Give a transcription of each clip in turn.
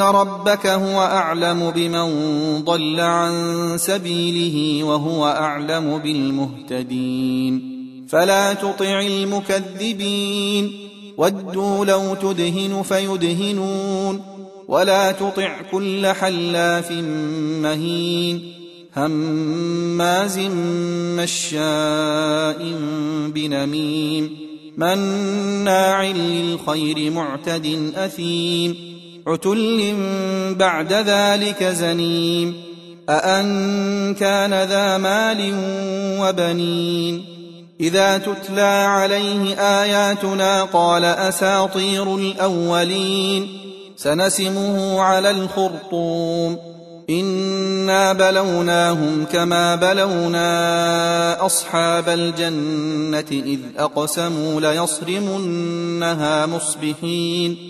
ان ربك هو اعلم بمن ضل عن سبيله وهو اعلم بالمهتدين فلا تطع المكذبين ودوا لو تدهن فيدهنون ولا تطع كل حلاف مهين هماز مشاء بنميم مناع للخير معتد اثيم عتل بعد ذلك زنيم. أأن كان ذا مال وبنين. إذا تتلى عليه آياتنا قال أساطير الأولين. سنسمه على الخرطوم. إنا بلوناهم كما بلونا أصحاب الجنة إذ أقسموا ليصرمنها مصبحين.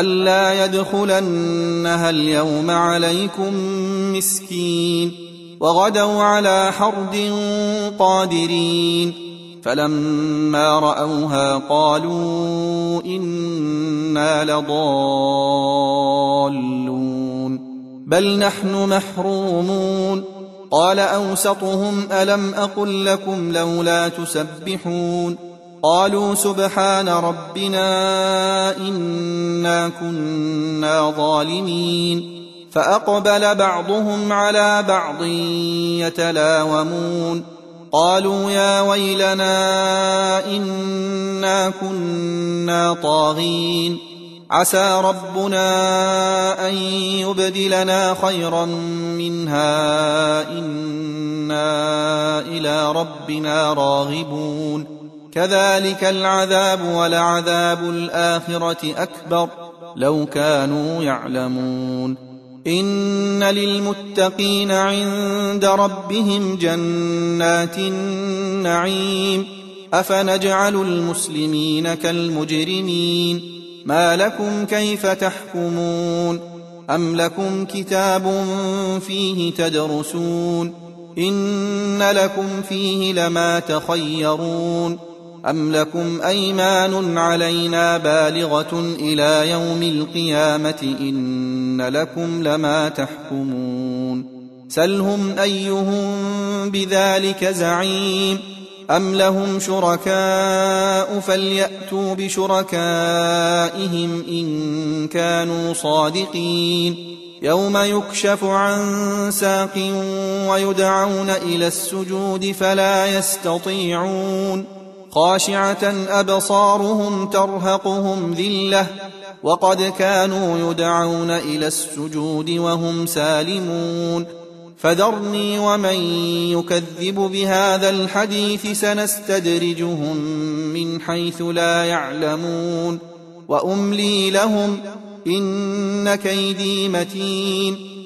ألا يدخلنها اليوم عليكم مسكين وغدوا على حرد قادرين فلما رأوها قالوا إنا لضالون بل نحن محرومون قال أوسطهم ألم أقل لكم لولا تسبحون قالوا سبحان ربنا إنا كنا ظالمين. فأقبل بعضهم على بعض يتلاومون. قالوا يا ويلنا إنا كنا طاغين. عسى ربنا أن يبدلنا خيرا منها. إنا إلى ربنا راغبون. كذلك العذاب ولعذاب الآخرة أكبر. لو كانوا يعلمون. إن للمتقين عند ربهم جنات النعيم. أفنجعل المسلمين كالمجرمين. ما لكم كيف تحكمون؟ أم لكم كتاب فيه تدرسون؟ إن لكم فيه لما تخيرون. أم لكم أيمان علينا بالغة إلى يوم القيامة إن لكم لما تحكمون سلهم أيهم بذلك زعيم أم لهم شركاء فليأتوا بشركائهم إن كانوا صادقين يوم يكشف عن ساق ويدعون إلى السجود فلا يستطيعون خاشعة أبصارهم ترهقهم ذلة وقد كانوا يدعون إلى السجود وهم سالمون. فذرني ومن يكذب بهذا الحديث سنستدرجهم من حيث لا يعلمون. وأملي لهم إن كيدي متين.